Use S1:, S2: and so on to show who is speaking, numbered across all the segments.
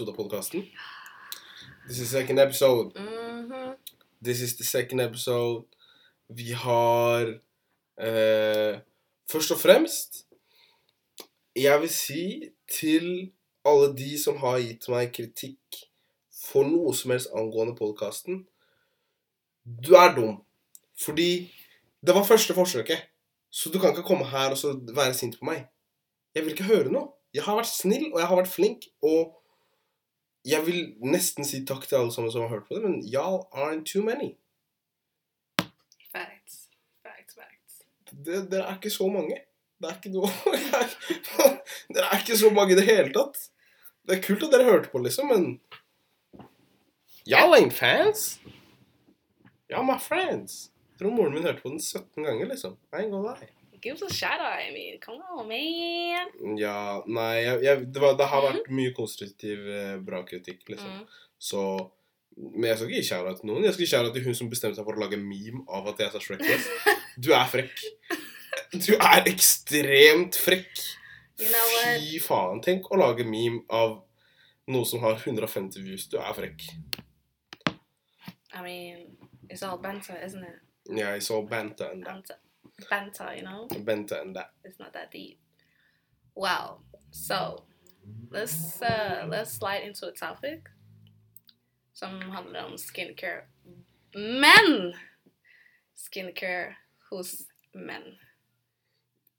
S1: episode av podkasten. This is the second episode.
S2: Mhm.
S1: This is the second episode. Vi har eh, Først og fremst Jeg vil si til alle de som har gitt meg kritikk for noe som helst angående podkasten Du er dum. Fordi det var første forsøket. Så du kan ikke komme her og så være sint på meg. Jeg vil ikke høre noe. Jeg har vært snill, og jeg har vært flink, og jeg vil nesten si takk til alle sammen som har hørt på det, men y'all aren't too many.
S2: Facts. Facts, facts.
S1: Dere er ikke så mange. Det er ikke noe Dere er ikke så mange i det hele tatt. Det er kult at dere hørte på, liksom, men Y'all ain't fans. Y'all my friends. Jeg tror moren min hørte på den 17 ganger, liksom. I ain't gonna lie.
S2: Give us a shout out. I mean, come on, man.
S1: Ja, nei, jeg, jeg, det, var, det har vært mye konstruktiv, eh, bra kritikk, liksom.
S2: Mm.
S1: Så Men jeg skal ikke gi shout-out til noen. Jeg skal gi shout-out til hun som bestemte seg for å lage meme av at jeg sa Shrek. Du er frekk. Du er ekstremt frekk.
S2: You know what?
S1: Fy faen. Tenk å lage meme av noe som har 150 views. Du er frekk.
S2: I mean, it's all banter, isn't it?
S1: Yeah, it's all banter. And
S2: Banter. Banter, you know?
S1: Bente and that.
S2: It's not that deep. Wow. So let's uh let's slide into a topic. Som handler om skincare. Men! Skincare hos menn.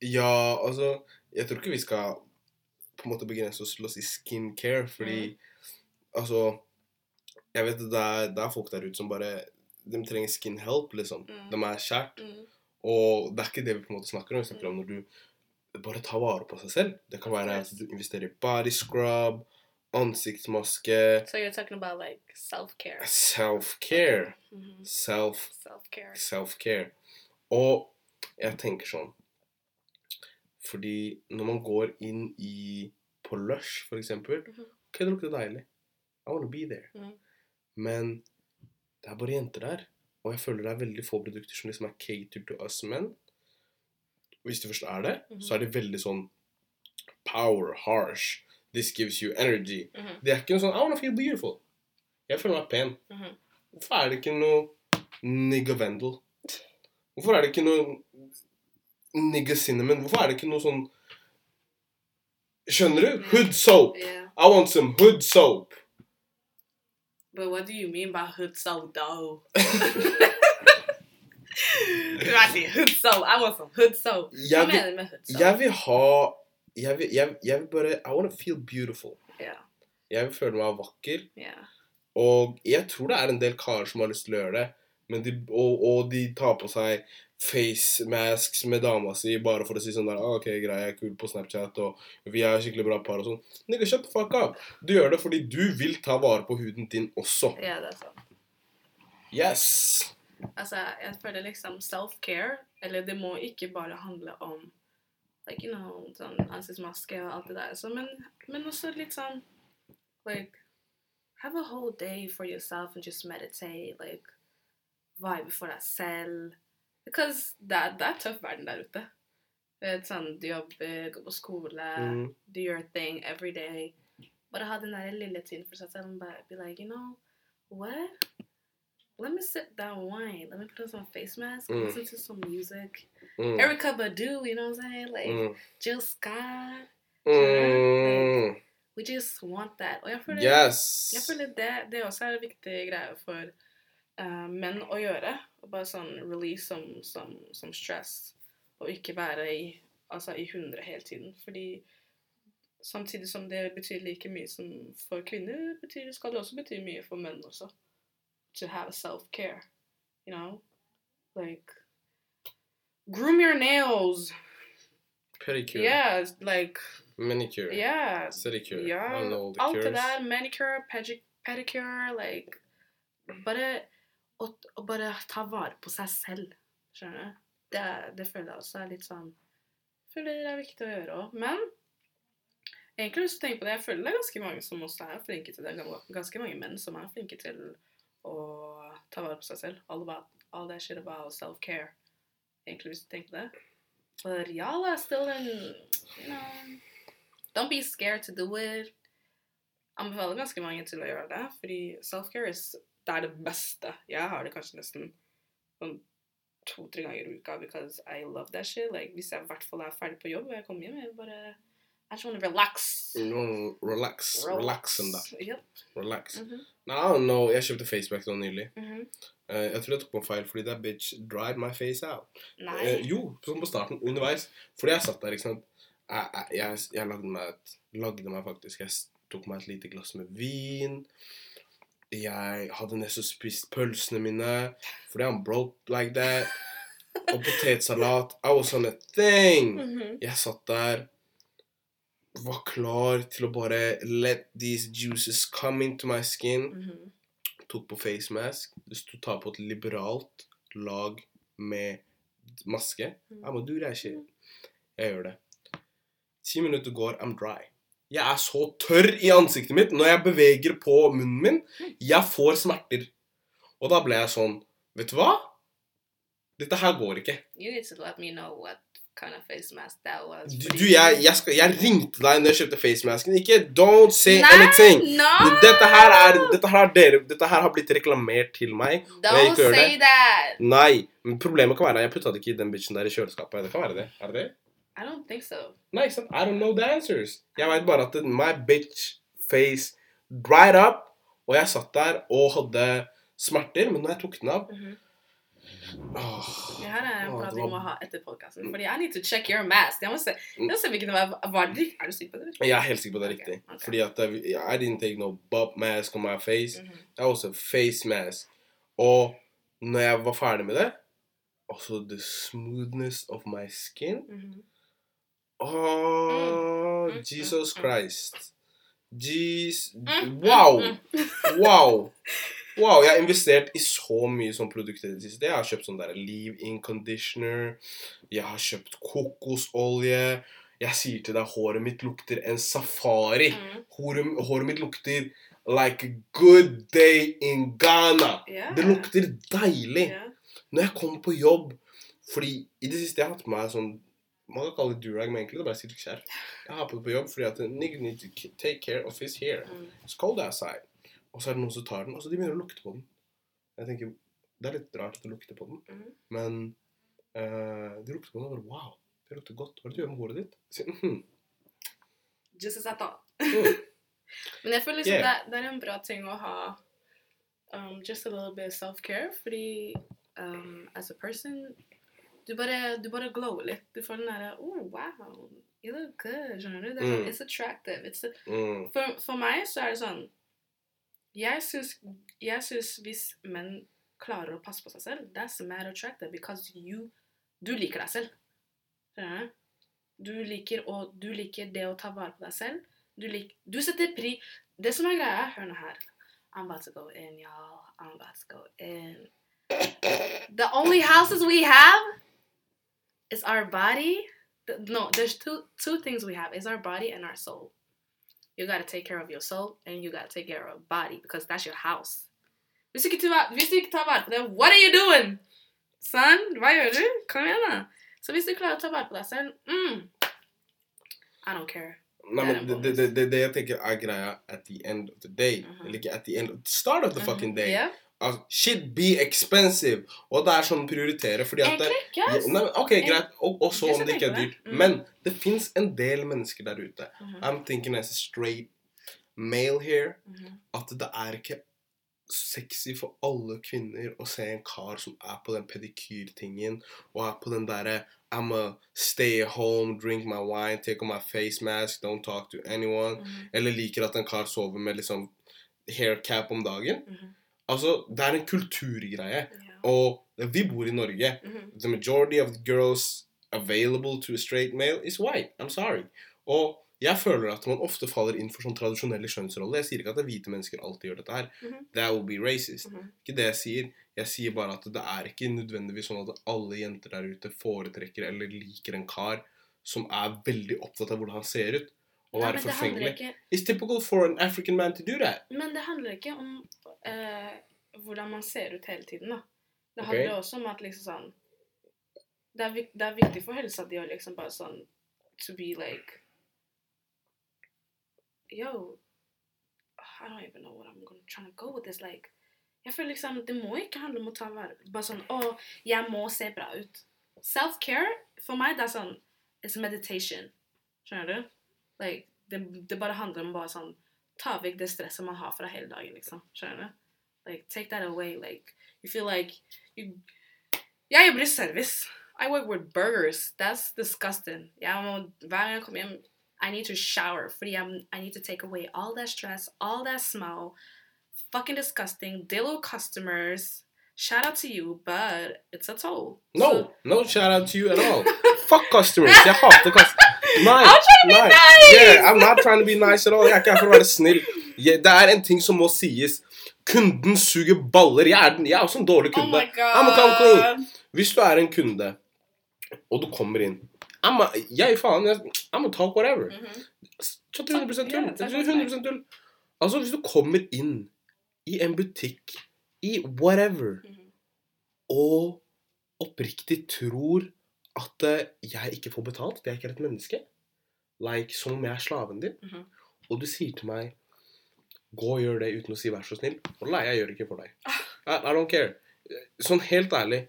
S1: Ja, altså Jeg tror ikke vi skal på en måte begrense oss til å si skincare, fordi altså Jeg vet det er, det er folk der ute som bare De trenger skin help, liksom.
S2: Mm.
S1: De er kjært.
S2: Mm.
S1: Og det er ikke det vi på en måte snakker om. Vi snakker om når du bare tar vare på seg selv. Det kan være at du investerer i body scrub, ansiktsmaske,
S2: So you're talking about like self-care.
S1: self-care.
S2: Mhm.
S1: Self,
S2: Self-care.
S1: self-care. Og jeg tenker sånn Fordi når man går inn i på Lush, for eksempel
S2: Mhm.
S1: Ok, det lukter deilig. I wanna be there.
S2: Mhm.
S1: Men det er bare jenter der. Og jeg føler det er veldig få produkter som liksom er catered to us men Hvis det først er det,
S2: Mhm.
S1: så er det veldig sånn power, harsh. This gives you energy.
S2: Mhm.
S1: Det er ikke noe sånn I wanna feel beautiful. Jeg føler meg pen.
S2: Mhm.
S1: Hvorfor er det ikke noe nigga vendel? Hvorfor er det ikke noe nigga cinnamon? Hvorfor er det ikke noe sånn Skjønner du? Hood soap.
S2: Yeah.
S1: I want some hood soap.
S2: But what do you mean by hood soap, though? Hood. I want some hood.
S1: Jeg
S2: Hva
S1: vil,
S2: mener du med hood soap?
S1: jeg vil ha jeg vil, jeg, jeg vil bare I wanna feel beautiful.
S2: Yeah.
S1: Jeg vil føle meg vakker.
S2: Yeah.
S1: Og jeg tror det er en del karer som har lyst til å gjøre det. Men de, og, og de tar på seg face masks med dama si bare for å si sånn der ah, OK, grei, jeg er kul på Snapchat, og vi er skikkelig bra par og sånn. Nigga, shut the fuck up. Du gjør det fordi du vil ta vare på huden din også.
S2: ja, det er sant.
S1: Yes.
S2: Altså, jeg føler liksom self-care, eller det må ikke bare handle om like, you know, sånn ansiktsmaske og alt det der, så, men, men også litt sånn like have a whole day for yourself and just meditate, like vibe for deg selv. Because det er, det er tøff verden der ute. Sånn, du jobber, går på skole,
S1: Mm.
S2: do your thing every day. Bare ha den der lille tiden for seg selv og bare be like, you know, what? Let me sit down wine. Let me put on some face mask,
S1: Mm.
S2: listen to some music.
S1: Mm.
S2: Erica Badu, you know what I'm saying? Like
S1: Mm.
S2: Jill Scott.
S1: Mm.
S2: We just want that. Og jeg føler,
S1: Yes.
S2: jeg føler det, det også er en viktig greie for uh, menn å gjøre. Og bare sånn release som, som, som stress. Og ikke være i, altså, i 100 hele tiden. Fordi samtidig som det betyr like mye som for kvinner, betyr, skal det også bety mye for menn også. To have self-care. You know? Like Groom your nails.
S1: Pedicure.
S2: Yeah, like
S1: Manicure.
S2: Yeah.
S1: Sedicure. Yeah. Don't know the
S2: alt det der. Manicure, pedicure, like Bare å, å bare ta vare på seg selv. Skjønner du? Det, det føler jeg også er litt sånn føler det er viktig å gjøre òg. Men egentlig hvis du tenker på det, jeg føler det er ganske mange som også er flinke til det. Ganske mange menn som er flinke til å ta vare på seg selv. All, about, all that shit about self-care. Egentlig hvis du tenker på det. But y'all are still in, you know Don't be scared to do it. anbefaler ganske mange til å gjøre det, fordi self-care is- det er det beste. Jeg har det kanskje nesten sånn to-tre ganger i uka because I love that shit. Like, hvis jeg i hvert fall er ferdig på jobb og jeg kommer hjem, jeg bare I just want to relax.
S1: No, relax. Relax en that.
S2: Yep.
S1: Relax.
S2: Mm
S1: -hmm. Now, I don't know. Jeg kjøpte faceback nå nylig.
S2: Mm
S1: -hmm. uh, jeg tror jeg tok på feil, fordi that bitch dried my face out.
S2: Nei.
S1: Uh, jo, sånn på starten, underveis. Fordi jeg satt der, ikke sant. Jeg, jeg, jeg, jeg lagde, meg et, lagde meg faktisk Jeg tok meg et lite glass med vin. Jeg hadde nesten spist pølsene mine, fordi I'm broke like that. Og potetsalat. I was on a thing.
S2: Mhm.
S1: Jeg satt der, var klar til å bare let these juices come into my skin.
S2: Mhm.
S1: Tok på face mask. du tar ta på et liberalt lag med maske. Jeg må do that shit. Jeg gjør det. Ti minutter går, I'm dry. Jeg er så tørr i ansiktet mitt når jeg beveger på munnen min. Jeg får smerter. Og da ble jeg sånn Vet du hva? Dette her går ikke.
S2: You need to let me know what kind of face mask that was.
S1: Du, du jeg, jeg, skal, jeg ringte deg når jeg kjøpte facemasken. Ikke don't say
S2: Nei,
S1: anything.
S2: No!
S1: Dette her, er, dette, her er dere, dette her har blitt reklamert til meg.
S2: Don't say that.
S1: Nei. Men problemet kan være Jeg putta det ikke i den bitchen der i kjøleskapet. Det kan være det. Er det det?
S2: I don't think so.
S1: Nei, ikke sant? I don't know the answers. Jeg vet bare at my bitch face dried up, og jeg satt der og hadde smerter, men når jeg tok den av
S2: Mhm.
S1: åh,
S2: Det her er en prat vi må ha etter podkasten. Fordi I need to check your mask. Jeg må se, jeg må se hvilken var. Var det Er du sikker på det?
S1: Jeg er helt sikker på det er
S2: riktig.
S1: riktig.
S2: okay.
S1: Fordi at jeg, I didn't take no bob mask on my face.
S2: Mhm.
S1: That was a face mask. Og når jeg var ferdig med det Altså the smoothness of my skin
S2: Mhm.
S1: Oh,
S2: Mm, mm,
S1: Jesus
S2: mm, mm.
S1: Christ. Jeez. Wow. Wow. Wow, jeg har investert i så mye sånn produkter i det siste. Jeg har kjøpt sånn der leave-in conditioner. Jeg har kjøpt kokosolje. Jeg sier til deg, håret mitt lukter en safari. Håret, håret mitt lukter like a good day in Ghana.
S2: Yeah.
S1: Det lukter deilig.
S2: Yeah.
S1: Når jeg kommer på jobb Fordi i det siste jeg har hatt på meg sånn Man kan kalle det durag, men egentlig det er bare silkeskjær. Jeg har på det på jobb fordi at nigga need to take care of his hair.
S2: Mm.
S1: It's cold outside. Og så er det noen som tar den, og så de begynner å lukte på den. Jeg tenker, Det er litt rart at det lukter på den,
S2: mm.
S1: men uh, de lukter på den og bare Wow, det lukter godt. Hva er det du gjør med håret ditt? Så, mhm.
S2: Just as I thought.
S1: Mm.
S2: Men jeg føler liksom
S1: Yeah.
S2: det, det er en bra ting å ha um, just a little bit self-care, fordi um, as a person du bare, du bare glower litt. Du får den derre Oh, wow, you look good. Skjønner du? Det er sånn,
S1: Mm.
S2: It's attractive. It's a,
S1: Mm.
S2: for, for meg så er det sånn Jeg syns, jeg syns hvis menn klarer å passe på seg selv, that's mad attractive because you Du liker deg selv. Skjønner du? Du liker, å, du liker det å ta vare på deg selv. Du, lik, du setter pri... Det som er greia, hør nå her. I'm about to go in, y'all. I'm about to go in. The only houses we have is our body. The- No, there's two two things we have. Is our body and our soul. You gotta take care of your soul and you gotta take care of your body because that's your house. Hvis du ikke tar, hvis du ikke tar vare what are you doing? Son, why are you Kom igjen, da. So hvis du klarer å ta vare på deg selv, mm, I don't care.
S1: Men
S2: en
S1: det, det, det, det at the end of the day.
S2: Mhm.
S1: Eller ikke at the end of the start of the fucking day.
S2: Yeah.
S1: Altså, shit be expensive. Og det er sånn prioritere, fordi at det,
S2: Egentlig ikke,
S1: nei, Ok, greit. Og, og så om det ikke er dyrt.
S2: Mm.
S1: Men det fins en del mennesker der ute.
S2: Mhm,
S1: I'm thinking as a straight male here
S2: mhm.
S1: at det er ikke sexy for alle kvinner å se en kar som er på den pedikyrtingen og er på den derre I'm a stay home, drink my wine, take off my face mask, don't talk to anyone.
S2: Mhm,
S1: Eller liker at en kar sover med liksom haircap om dagen.
S2: mhm.
S1: Altså, det er en kulturgreie.
S2: Yeah.
S1: Og vi bor i Norge.
S2: Mhm,
S1: The majority of the girls available to a straight male is white. I'm sorry. Og jeg føler at man ofte faller inn for sånn tradisjonelle kjønnsroller. Jeg sier ikke at det hvite mennesker alltid gjør dette her.
S2: Mhm.
S1: That will be racist.
S2: mhm.
S1: Ikke det jeg sier. Jeg sier bare at det er ikke nødvendigvis sånn at alle jenter der ute foretrekker eller liker en kar som er veldig opptatt av hvordan han ser ut.
S2: Nei,
S1: være forfengelig.
S2: ikke
S1: It's typical for an African man to do that.
S2: Men det handler ikke om uh, hvordan man ser ut hele tiden, da. Det
S1: handler
S2: handler også om at liksom sånn det er, det er viktig for helsa di å liksom bare sånn To be like Yo, I don't even know what I'm gonna trying to go with this. Like, jeg føler liksom, Det må ikke handle om å ta vare Bare sånn Å, jeg må se bra ut. Self-care for meg, det er sånn It's meditation. Skjønner du? Like, det, det bare handler om bare sånn Ta vekk det stresset man har fra hele dagen, liksom. Skjønner du? Like, take that away. Like, you feel like you Jeg jobber i service. I work with burgers. That's disgusting. Jeg må, hver gang jeg kommer hjem I need to shower fordi I'm, I need to take away all that stress, all that smell. Fucking disgusting. Dillo customers. Shout out to you, but it's a toll.
S1: No, no shout out to you at all. Fuck customers. Jeg hater customers. Nei,
S2: Be nice!
S1: Yeah, I'm not trying to be nice at all. Jeg er ikke her for å være snill. Jeg, det er en ting som må sies. Kunden suger baller. Jeg er, den- jeg er også en dårlig
S2: Oh
S1: kunde.
S2: god.
S1: Hvis du er en kunde, og du kommer inn I'm a, Jeg faen, jeg, I'm a talk whatever.
S2: Mm
S1: -hmm. 100 tull.
S2: Ja,
S1: Det
S2: takk for
S1: 100 tull. Altså, hvis du kommer inn i en butikk, i whatever,
S2: Mhm.
S1: og oppriktig tror at eh, jeg ikke får betalt, det er ikke et menneske, like, som om jeg er slaven din,
S2: Mhm.
S1: og du sier til meg gå og gjør det uten å si vær så snill. Og Nei, jeg gjør det ikke for deg. I, I don't care. Sånn helt ærlig.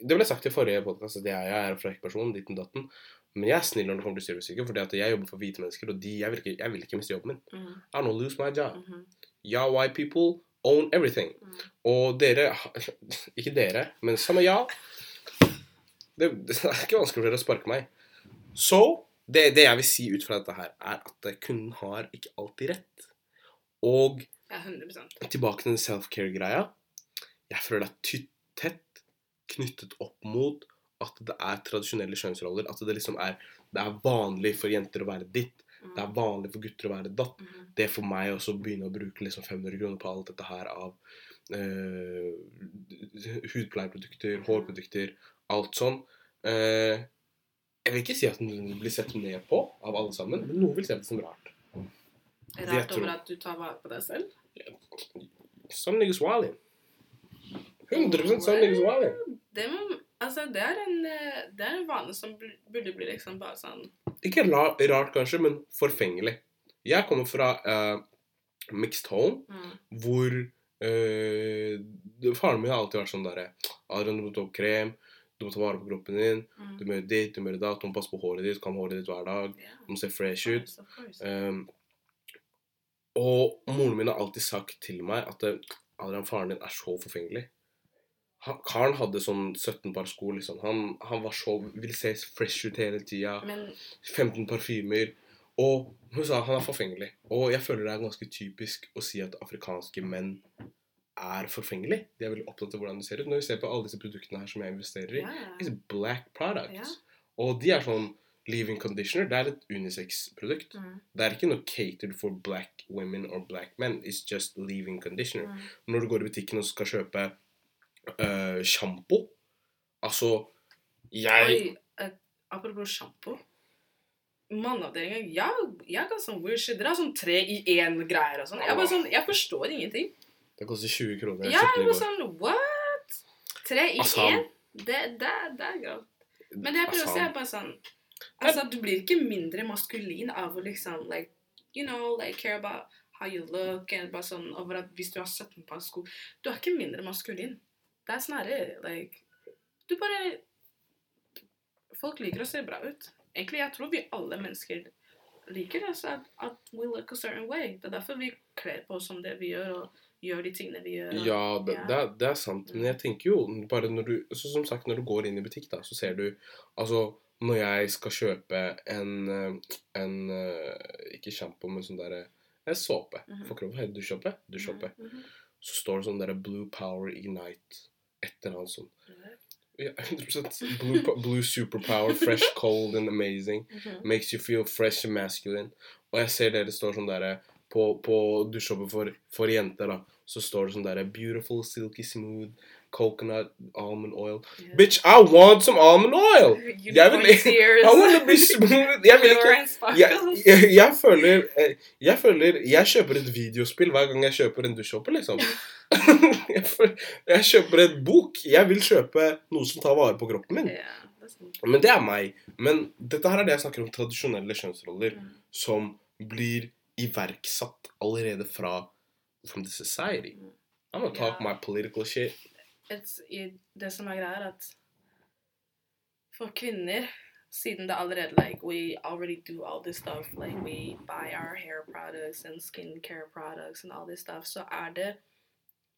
S1: Det ble sagt i forrige podkast at jeg, jeg er en frekk person, ditten datten. Men jeg er snill når det kommer til serviceyrket, fordi at jeg jobber for hvite mennesker, og de, jeg, vil ikke, jeg vil ikke miste jobben min.
S2: Mhm.
S1: I don't lose my job.
S2: Mhm.
S1: Ja, white people own everything.
S2: Mm.
S1: Og dere Ikke dere, men samme ja. Det, det er ikke vanskelig for dere å sparke meg. Så det, det jeg vil si ut fra dette her, er at kunden har ikke alltid rett. Og
S2: Ja, 100
S1: tilbake til den self-care-greia. Jeg føler det er tett knyttet opp mot at det er tradisjonelle kjønnsroller. At det liksom er Det er vanlig for jenter å være ditt. Det er vanlig for gutter å være datt.
S2: Mm.
S1: Det for meg også å begynne å bruke liksom 500 kroner på alt dette her av eh, hudpleieprodukter, hårprodukter, alt sånn. Eh, jeg vil ikke si at den blir sett ned på av alle sammen, men noen vil se det som rart.
S2: Rart over at du tar vare på deg selv?
S1: Some niggas wildin'. 100 some niggas.
S2: Det, altså, det, er en, eh, det er en vane som burde bli liksom bare sånn
S1: Ikke rart kanskje, men forfengelig. Jeg kommer fra uh, mixed home,
S2: mm,
S1: hvor uh, faren min har alltid vært sånn derre Adrian, opp krem, du må ta vare på kroppen din,
S2: mm.
S1: du må gjøre ditt, du må gjøre datt, du må passe på håret ditt, kam håret ditt hver dag,
S2: Yeah,
S1: du må se fresh ut. Um, og moren min har alltid sagt til meg at Adrian, faren din er så forfengelig. Han, karen hadde sånn 17 par sko, liksom. Han, han var så, ville se fresh ut hele tida.
S2: Men
S1: 15 parfymer. Og hun sa han er forfengelig. Og jeg føler det er ganske typisk å si at afrikanske menn er forfengelig. De er veldig opptatt av hvordan de ser ut. Når vi ser på alle disse produktene her som jeg investerer i,
S2: yeah.
S1: it's black products.
S2: Yeah.
S1: Og de er sånn leave-in conditioner. Det er et unisex-produkt.
S2: mm,
S1: Det er ikke noe catered for black women or black men. It's just leave-in conditioner.
S2: mm.
S1: Når du går i butikken og skal kjøpe uh, sjampo Altså, jeg
S2: Oi, uh, apropos sjampo. Manneavdelinga jeg, jeg kan sånn weird shit. Dere har sånn tre i én-greier og sånn. Jeg, sånn, jeg forstår ingenting.
S1: Det koster 20 kroner.
S2: Ja, jeg
S1: går.
S2: sånn What? Tre i
S1: Altså,
S2: én? Det, det, det er grovt. Men det jeg prøver å si, er bare sånn Altså, du blir ikke mindre maskulin av å liksom like You know, like care about how you look and bare sånn over at hvis du har 17 par sko Du er ikke mindre maskulin. Det er snarere Like Du bare Folk liker å se bra ut. Egentlig, jeg tror vi alle mennesker liker det, så at, at we look a certain way. Det er derfor vi kler på oss som det vi gjør, og gjør de tingene vi gjør.
S1: Ja, det,
S2: Ja.
S1: det, er, det er sant. Men jeg tenker jo bare når du så Som sagt, når du går inn i butikk, da, så ser du Altså, når jeg skal kjøpe en, eh, en eh, Ikke sjampo, men sånn derre En såpe.
S2: mm
S1: -hmm. for kroppen. Heter dusjåpe? Dusjåpe. Mm
S2: Mhm, mhm.
S1: Så står det sånn derre Blue Power Ignite. Et eller annet sånt. Ja, 100 Blue, blue Superpower. Fresh, cold and amazing.
S2: Mhm.
S1: Makes you feel fresh and masculine. Og jeg ser dere står sånn derre på, på dusjsåpe for, for jenter, da. Så står det sånn derre Beautiful, silky smooth, coconut, almond oil.
S2: Yeah.
S1: Bitch, I want some almond oil! Jeg vil-. I to be smooth! Jeg vil ikke jeg, jeg, jeg føler eh, Jeg føler Jeg kjøper et videospill hver gang jeg kjøper en dusjsåpe, liksom. jeg, føler, jeg kjøper et bok. Jeg vil kjøpe noe som tar vare på kroppen min. Men det er meg. Men dette her er det jeg snakker om tradisjonelle kjønnsroller
S2: Mm.
S1: som blir iverksatt allerede fra from the society. I'm gonna talk
S2: yeah.
S1: my political shit.
S2: It's, i, det som er greia, er at for kvinner, siden det allerede like, we already do all this stuff, like we buy our hair products and skincare products and all this stuff, så er det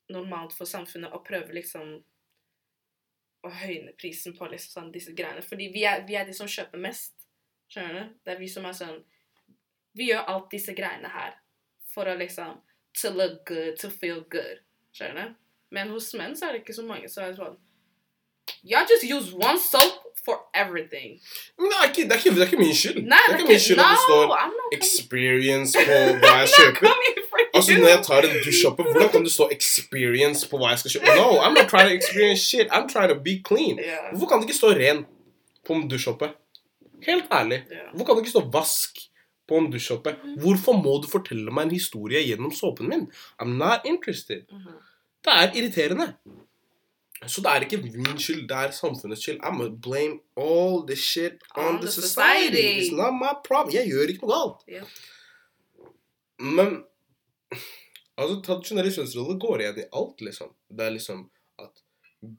S2: normalt for samfunnet å prøve liksom å høyne prisen på liksom sånn, disse greiene. Fordi vi er, vi er de som kjøper mest. Skjønner du? Det er vi som er sånn Vi gjør alt disse greiene her for å liksom To look good, to feel good. Skjønner du? Men hos menn så er det ikke så mange som er sånn Y'all just use one soap for everything.
S1: Nei, det er ikke, det er ikke, min skyld.
S2: Nei,
S1: det er ikke min skyld at det står experience på hva jeg kjøper. Altså, når jeg tar en dusjoppe, hvordan kan det stå experience på hva jeg skal kjøpe? No, I'm not trying to experience shit. I'm trying to be clean.
S2: Yeah.
S1: Hvorfor kan det ikke stå ren på en dusjoppe? Helt ærlig.
S2: Yeah.
S1: Hvorfor kan det ikke stå vask på en dusjoppe?
S2: Mhm.
S1: Hvorfor må du fortelle meg en historie gjennom såpen min? I'm not interested.
S2: Mhm.
S1: Det er irriterende. Så det er ikke min skyld, det er samfunnets skyld. I'm gonna blame all this shit on,
S2: On
S1: the,
S2: the
S1: society.
S2: society.
S1: It's not my problem. Jeg gjør ikke noe galt.
S2: Yeah.
S1: Men altså, tradisjonelle kjønnsroller går igjen i alt, liksom. Det er liksom at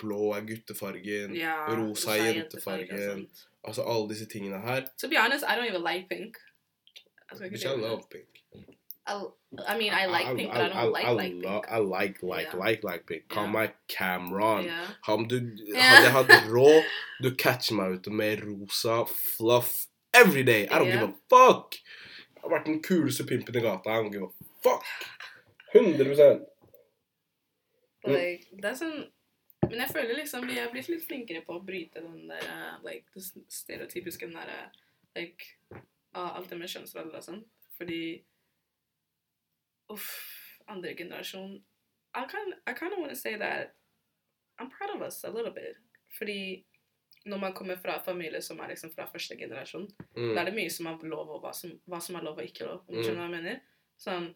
S1: blå er guttefargen,
S2: Ja,
S1: rosa er jentefargen. Altså alle disse tingene her.
S2: To be honest, I don't even like pink.
S1: Which I love pink.
S2: I, I mean, I like pink, but I don't like like pink.
S1: I like, like,
S2: yeah.
S1: like, like pink. Kall meg Cameron.
S2: Yeah.
S1: Om du, Hadde hatt råd, du catcher meg ute med rosa fluff every day. I don't
S2: yeah.
S1: give a fuck. Jeg har vært den kuleste pimpen i gata. I don't give a fuck. 100%
S2: Like, det er sånn Men jeg føler liksom vi har blitt litt flinkere på å bryte den der uh, like, den stereotypiske den der uh, like, av alt det med kjønnsroller og sånn. Fordi Uff, andre generasjon I kind, I kind of want to say that I'm proud of us a little bit. Fordi når man kommer fra familie som er liksom fra første generasjon, da
S1: Mm.
S2: er det mye som er lov, og hva som, hva som er lov og ikke lov. Om
S1: Mm.
S2: skjønner hva jeg mener? Sånn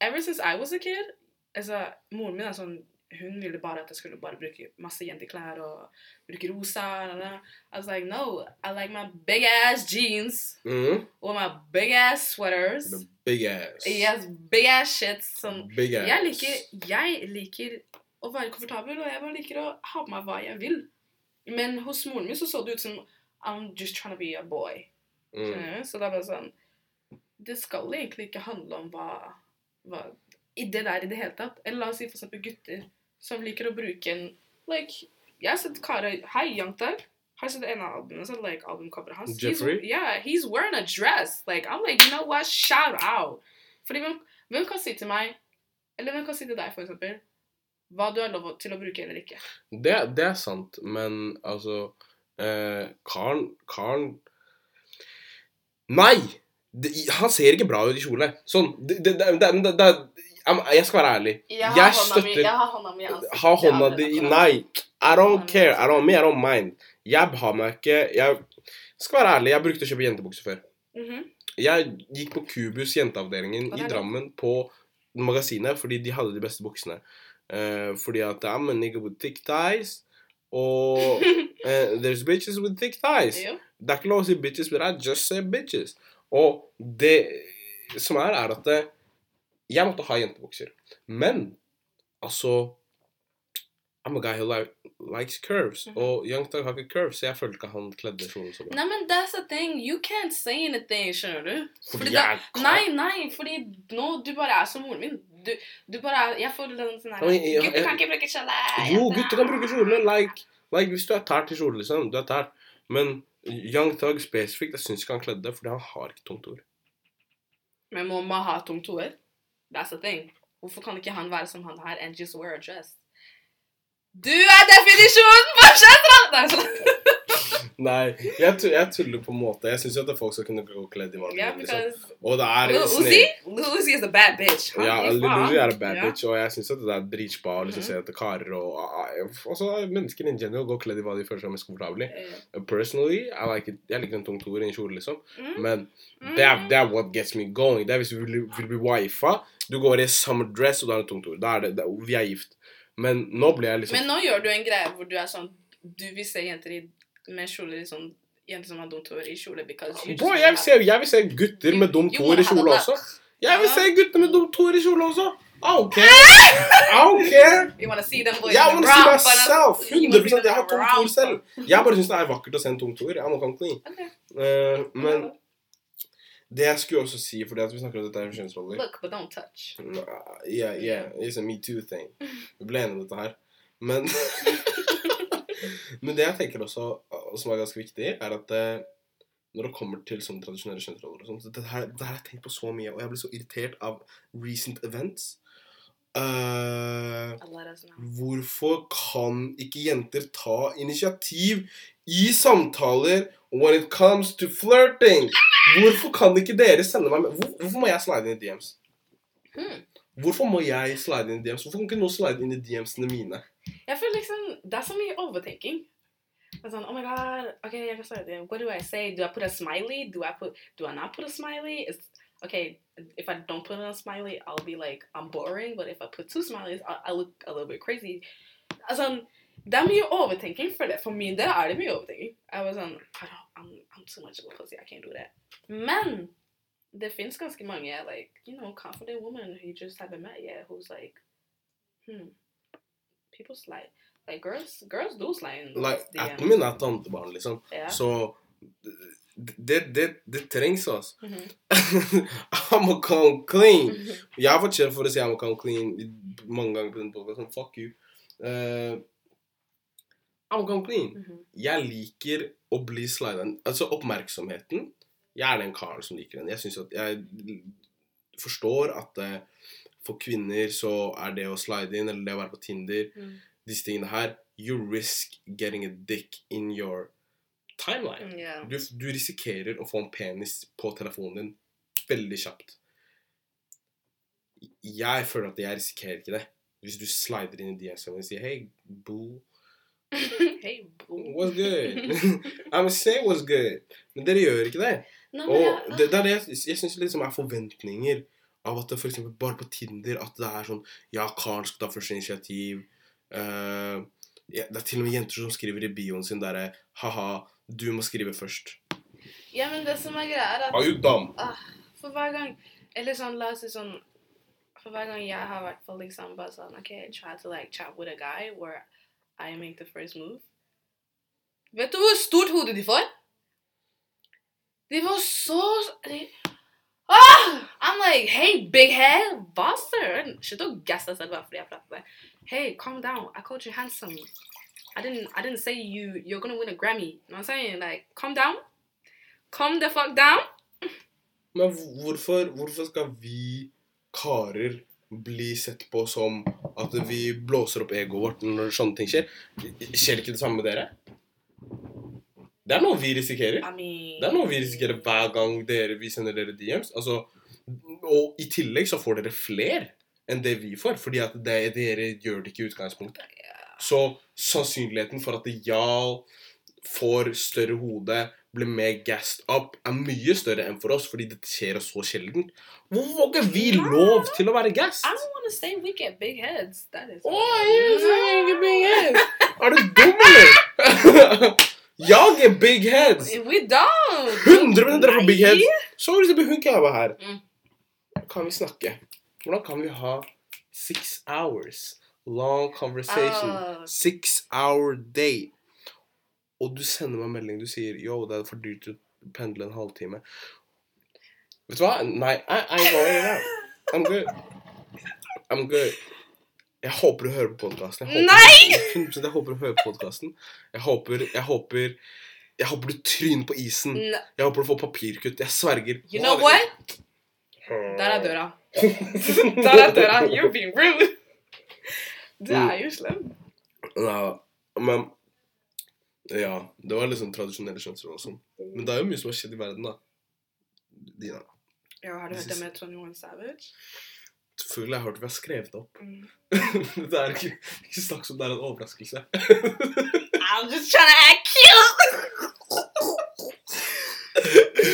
S2: Ever since I was a kid altså, Moren min er sånn Hun ville bare at jeg skulle bare bruke masse jenteklær og bruke rosa. I was like, no, I like my big ass jeans
S1: Mm.
S2: or my big ass sweaters.
S1: The big ass.
S2: Yes, big ass shit. Sånn,
S1: Big ass.
S2: jeg liker, jeg liker å være komfortabel, og jeg bare liker å ha på meg hva jeg vil. Men hos moren min så så det ut som I'm just trying to be a boy.
S1: Mm.
S2: Så det er bare sånn Det skal egentlig ikke handle om hva, hva I det der i det hele tatt. Eller la oss si for eksempel gutter som liker å bruke en Like, jeg har sett karer Hei, Young Har sett en av albumene, Sett like albumcoveret hans.
S1: Jeffrey?
S2: He's, yeah, he's wearing a dress. Like, I'm like, you know what? Shout out. Fordi hvem, hvem kan si til meg Eller hvem kan si til deg, for eksempel, hva du har lov til å bruke eller ikke?
S1: Det, det er sant, men altså eh, Karen Karen Nei! Han ser ikke bra ut i kjole. Sånn. Det, det, jeg skal være ærlig.
S2: Jeg har
S1: Jeg støtter-
S2: jeg har hånda mi i ansiktet.
S1: Ha hånda di Nei! I don't
S2: Hånda mi i
S1: care. I don't, me, I don't mind. Jeg har meg ikke Jeg skal være ærlig, jeg brukte å kjøpe jentebukser før.
S2: Mhm.
S1: Jeg gikk på Kubus jenteavdelingen i. Drammen på magasinet fordi de hadde de beste buksene. Uh, fordi at I'm a nigger with thick thighs. Og uh, there's bitches with thick thighs.
S2: Jo.
S1: Det er ikke lov å si bitches, but I just say bitches. Og det som er, er at eh, jeg måtte ha jentebukser. Men altså I'm a guy who like, likes curves.
S2: Mhm.
S1: Og Young Thug har ikke curves, så jeg følte ikke han kledde kjolen så bra.
S2: Nei, men that's the thing. You can't say anything, skjønner du?
S1: Fordi
S2: Fordi
S1: jeg
S2: da, nei, nei, fordi nå du bare er som moren min. Du, du bare er Jeg får den sånn her Gutter kan ikke bruke kjole.
S1: Jo, gutter kan bruke kjole. Like, like hvis du er tært i kjole, liksom. Du er tært. Men Young Thug spesifikt, jeg syns ikke han kledde, fordi han har ikke tungt hår.
S2: Men må man ha tungt hår? That's the thing. Hvorfor kan ikke han være som han her and just wear a dress? Du er definisjonen på kjønnsrolle! Nei.
S1: Jeg, jeg tuller på en måte. Jeg syns at folk skal kunne gå kledd i vanlig
S2: Yeah,
S1: liksom. Og det er
S2: Uzi, Uzi is a bad bitch. Han
S1: Ja. Uzi er en bad
S2: yeah.
S1: bitch, og jeg syns det er dritspa å liksom
S2: Mhm.
S1: se etter karer og og også mennesker in general går kledd i hva de føler seg mest komfortable i.
S2: Eh,
S1: Personally, I like it, jeg liker en tung toer i en kjole, liksom.
S2: mm,
S1: Men
S2: mm.
S1: det er, det er what gets me going. Det er hvis du vil, vil bli wifa, du går i summer dress og du har en tung toer. Da er det, det, vi er gift. Men nå blir jeg liksom
S2: Men nå gjør du en greie hvor du er sånn Du vil se jenter i, med kjole liksom sånn jenter som har dumt hår i kjole because you
S1: Bro, jeg vil, se, jeg vil se gutter med dumt hår i kjole også. Jeg vil se gutter med dumt hår i kjole også. I don't care. I don't care.
S2: You wanna see them boys
S1: Jeg vil
S2: se
S1: myself.
S2: wanna see
S1: 100 Jeg har tungt hår selv. Jeg bare syns det er vakkert å se en tungt hår. Jeg må clean.
S2: Okay.
S1: Eh, men det jeg skulle også si, fordi at vi snakker om dette med kjønnsroller
S2: Look, but don't touch.
S1: Nah, Yeah, yeah, it's a metoo-thing. Vi ble enige om dette her. Men Men det jeg tenker også, som er ganske viktig, er at eh, når det kommer til sånne tradisjonelle kjønnsroller og sånt, det her, har jeg tenkt på så mye, og jeg blir så irritert av recent events.
S2: Know.
S1: hvorfor kan ikke jenter ta initiativ i samtaler when it comes to flirting? Hvorfor kan ikke dere sende meg Hvor, Hvorfor må jeg slide inn i DMs?
S2: Hmm.
S1: Hvorfor må jeg slide inn i DMs? Hvorfor kan ikke noen slide inn i DMs-ene mine?
S2: Jeg føler liksom Så mye overthinking. I was sånn, oh my god, okay, starte det. What do I say? Do I put a smiley? Do I put? Do I not put a smiley? It's okay. If I don't put a smiley, I'll be like I'm boring. But if I put two smileys, I, I look a little bit crazy. Altså, det er mye overthinking for that For me that er det mye overthinking. Jeg var sånn I don't, I'm, I'm too much of a pussy. I can't do that. Men det finnes ganske mange like you know confident women who you just haven't met yet who's like hmm people slide like girls girls do in
S1: Like. Appen min er tantebarn, liksom.
S2: Yeah.
S1: Så det, det, det trengs, altså.
S2: Mhm.
S1: I'm a come clean.
S2: Mhm.
S1: Jeg har fått kjeft for å si I'm a come clean mange ganger på den podkasten. Fuck you. Uh, I'm a come clean.
S2: Mhm.
S1: Jeg liker å bli slida Altså oppmerksomheten. Jeg er den karen som liker den. Jeg syns at jeg forstår at uh, for kvinner så er det å slide inn, eller det å være på Tinder,
S2: Mm.
S1: Disse tingene her You risk getting a dick in your timeline.
S2: Yeah.
S1: Du, du risikerer å få en penis på telefonen din veldig kjapt. Jeg føler at jeg risikerer ikke det. Hvis du slider inn i DSM og sier Hei, boo.
S2: hey boo.
S1: What's good? I'm saying what's good. Men dere gjør ikke det.
S2: No,
S1: Og
S2: jeg-
S1: det, det er det jeg, jeg syns liksom er forventninger av at det eksempel bare på Tinder at det er sånn Ja, karen skal ta første initiativ. Eh, ja, det er til og med jenter som skriver i bioen sin derre Ha-ha, du må skrive først.
S2: Ja, men det som er greia, er at
S1: Are you dumb?
S2: for hver gang Eller sånn, la oss si sånn For hver gang jeg har vært for liksom bare sånn OK, try to like chat with a guy where I make the first move. Vet du hvor stort hode de får? De får så de, ah! I'm like, hey, big head, bastard. Slutt å gasse deg selv bare fordi jeg prater. Hey, calm down. I called you handsome. I didn't I didn't say you you're gonna win a Grammy. You know what I'm saying? Like, calm down. Calm the fuck down.
S1: Men hvorfor, hvorfor skal vi karer bli sett på som at vi blåser opp egoet vårt når sånne ting skjer? Skjer ikke det samme med dere? Det er noe vi risikerer.
S2: I mean
S1: Det er noe vi risikerer hver gang dere, vi sender dere DMs. Altså, og i tillegg så får dere flere enn det vi får, fordi at det, dere gjør det ikke i utgangspunktet. Så sannsynligheten for at Jarl får større hode, blir mer gassed up, er mye større enn for oss, fordi det skjer oss så sjelden. Hvorfor får ikke vi lov til å være gassed?
S2: I don't want say we get big heads. That is.
S1: Åh, jeg sier big head. Er du dum, eller? Jeg er big heads.
S2: We don't.
S1: 100% dere får big heads. Så for eksempel hun Kava her.
S2: Mm.
S1: Kan vi snakke? Hvordan kan vi ha six hours long conversation?
S2: Ah.
S1: Six hour day, Og du sender meg en melding du sier Yo, det er for dyrt å pendle en halvtime. Vet du hva? Nei, I, I ain't going now. I'm good. I'm good. Jeg håper du hører på podkasten.
S2: Nei!
S1: 100% jeg håper du hører på podkasten. Jeg håper Jeg håper Jeg håper du tryner på isen. Jeg håper du får papirkutt. Jeg sverger.
S2: You know what? Der er døra. Der er døra. You're being rude. Du er jo slem.
S1: Ja, men Ja, det var liksom tradisjonelle kjønnsroller og sånn. Men det er jo mye som har skjedd i verden, da. Dina.
S2: Ja, har du hørt det med 21 Savage?
S1: Selvfølgelig har jeg hørt vi har skrevet det opp.
S2: Mm.
S1: det er ikke, ikke snakk som det er en overraskelse.
S2: I'm just trying to act cute.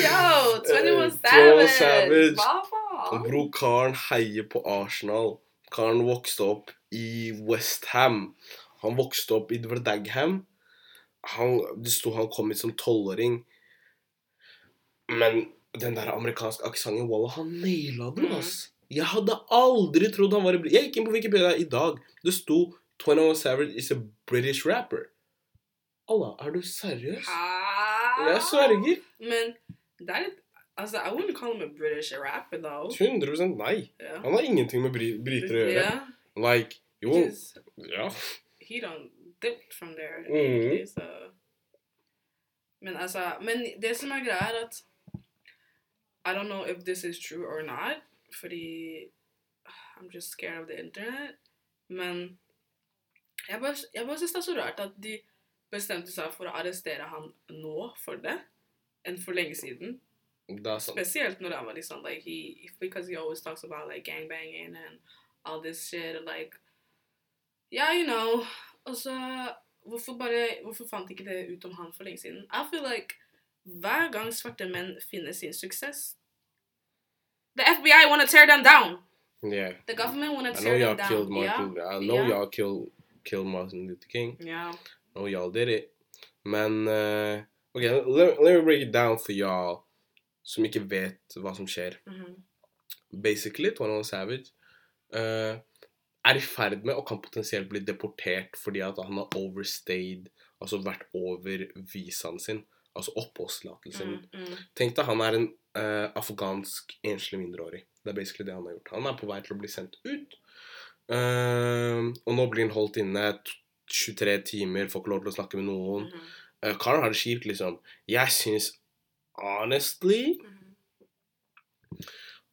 S2: Yo, 21 Savage.
S1: Savage. Og
S2: faen?
S1: bro, karen heier på Arsenal. Karen vokste opp i Westham. Han vokste opp i Dagham. Det sto han kom hit som tolvåring. Men den der amerikanske aksenten, Walla, han naila den,
S2: Mm.
S1: ass. Jeg hadde aldri trodd han var i Jeg gikk inn på Wikipedia i dag. Det sto 21 Savage is a British rapper. Allah, er du seriøs? Jeg sverger.
S2: Men det er litt Altså, I wouldn't call him a British rapper, though.
S1: 100 nei.
S2: Yeah.
S1: Han har ingenting med bri briter å gjøre.
S2: Yeah.
S1: Like, jo Ja.
S2: he don't dip from there.
S1: Mhm.
S2: egentlig, so. Men altså Men det som er greia, er at I don't know if this is true or not, fordi I'm just scared of the internet. Men jeg bare, jeg bare syns det er så rart at de bestemte seg for å arrestere han nå for det, enn for lenge siden. Spesielt når han var liksom like he because he always talks about like gangbanging and all this shit and like Yeah, you know. Og så hvorfor bare Hvorfor fant ikke det ut om han for lenge siden? I feel like hver gang svarte menn finner sin suksess The FBI wanna tear them down.
S1: Yeah.
S2: The government wanna
S1: I know
S2: tear
S1: y'all
S2: them
S1: killed
S2: down.
S1: Martin.
S2: Yeah.
S1: I know
S2: Yeah.
S1: y'all killed killed Martin Luther King.
S2: Yeah.
S1: I know y'all did it. Men uh, okay, let, let me break it down for y'all som ikke vet hva som skjer.
S2: Mhm.
S1: Basically, 21 Savage uh, er i ferd med og kan potensielt bli deportert fordi at han har overstayed, altså vært over visaen sin, altså oppholdstillatelsen.
S2: Mm, mm.
S1: Tenk deg han er en uh, afghansk enslig mindreårig. Det er basically det han har gjort. Han er på vei til å bli sendt ut. Uh, og nå blir han holdt inne 23 timer, får ikke lov til å snakke med noen.
S2: Mm
S1: Uh, Karen har det kjipt, liksom. Jeg syns honestly.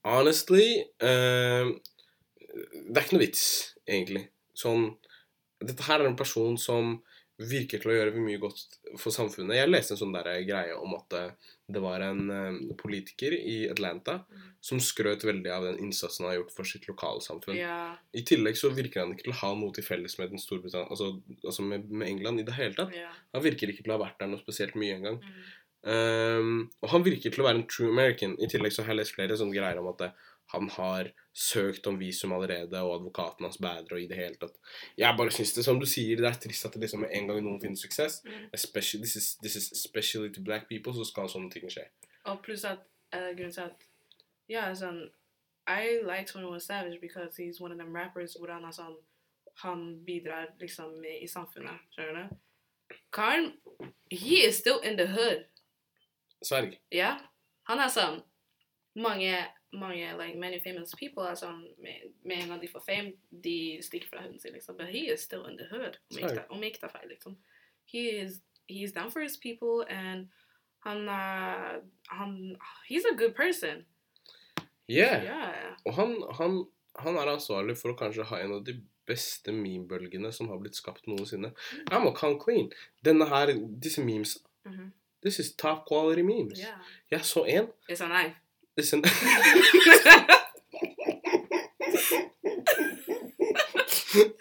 S1: Honestly uh, Det er ikke noe vits, egentlig. Sånn Dette her er en person som virker til å gjøre mye godt for samfunnet. Jeg leste en sånn der greie om at eh, det var en eh, politiker i Atlanta
S2: Mhm.
S1: som skrøt veldig av den innsatsen han har gjort for sitt lokalsamfunn.
S2: Ja.
S1: I tillegg så virker han ikke til å ha noe til felles med den altså, altså med, med England i det hele tatt.
S2: Ja.
S1: Han virker ikke til å ha vært der noe spesielt mye engang.
S2: Mm.
S1: Um, og han virker til å være en true American. I tillegg så har jeg lest flere sånne greier om at det, han har søkt om visum allerede, og advokaten hans bedre, og i det hele tatt. Jeg bare syns det, som du sier, det er trist at det liksom en gang noen finner suksess, especially, this, is, this is especially to black people, så skal sånne ting skje.
S2: Og pluss at uh, grunnen til at Ja, sånn I like 21 Savage because he's one of them rappers hvor han er sånn Han bidrar liksom med, i samfunnet. Skjønner du? Karen, he is still in the hood.
S1: Sverg.
S2: Ja. Han er sånn Mange, mange like many famous people er sånn med, med en gang de får fame, de stikker fra huden sin, liksom. But he is still in the hood. Om jeg ikke tar- feil, liksom. He is he's down for his people and han er han He's a good person.
S1: Yeah.
S2: Yeah.
S1: Og han, han, han er ansvarlig for å kanskje ha en av de beste meme-bølgene som har blitt skapt noensinne. I'm a con clean. Denne her, disse memes,
S2: Mhm.
S1: this is top quality memes.
S2: Yeah.
S1: Jeg så en,
S2: It's a knife.
S1: Listen.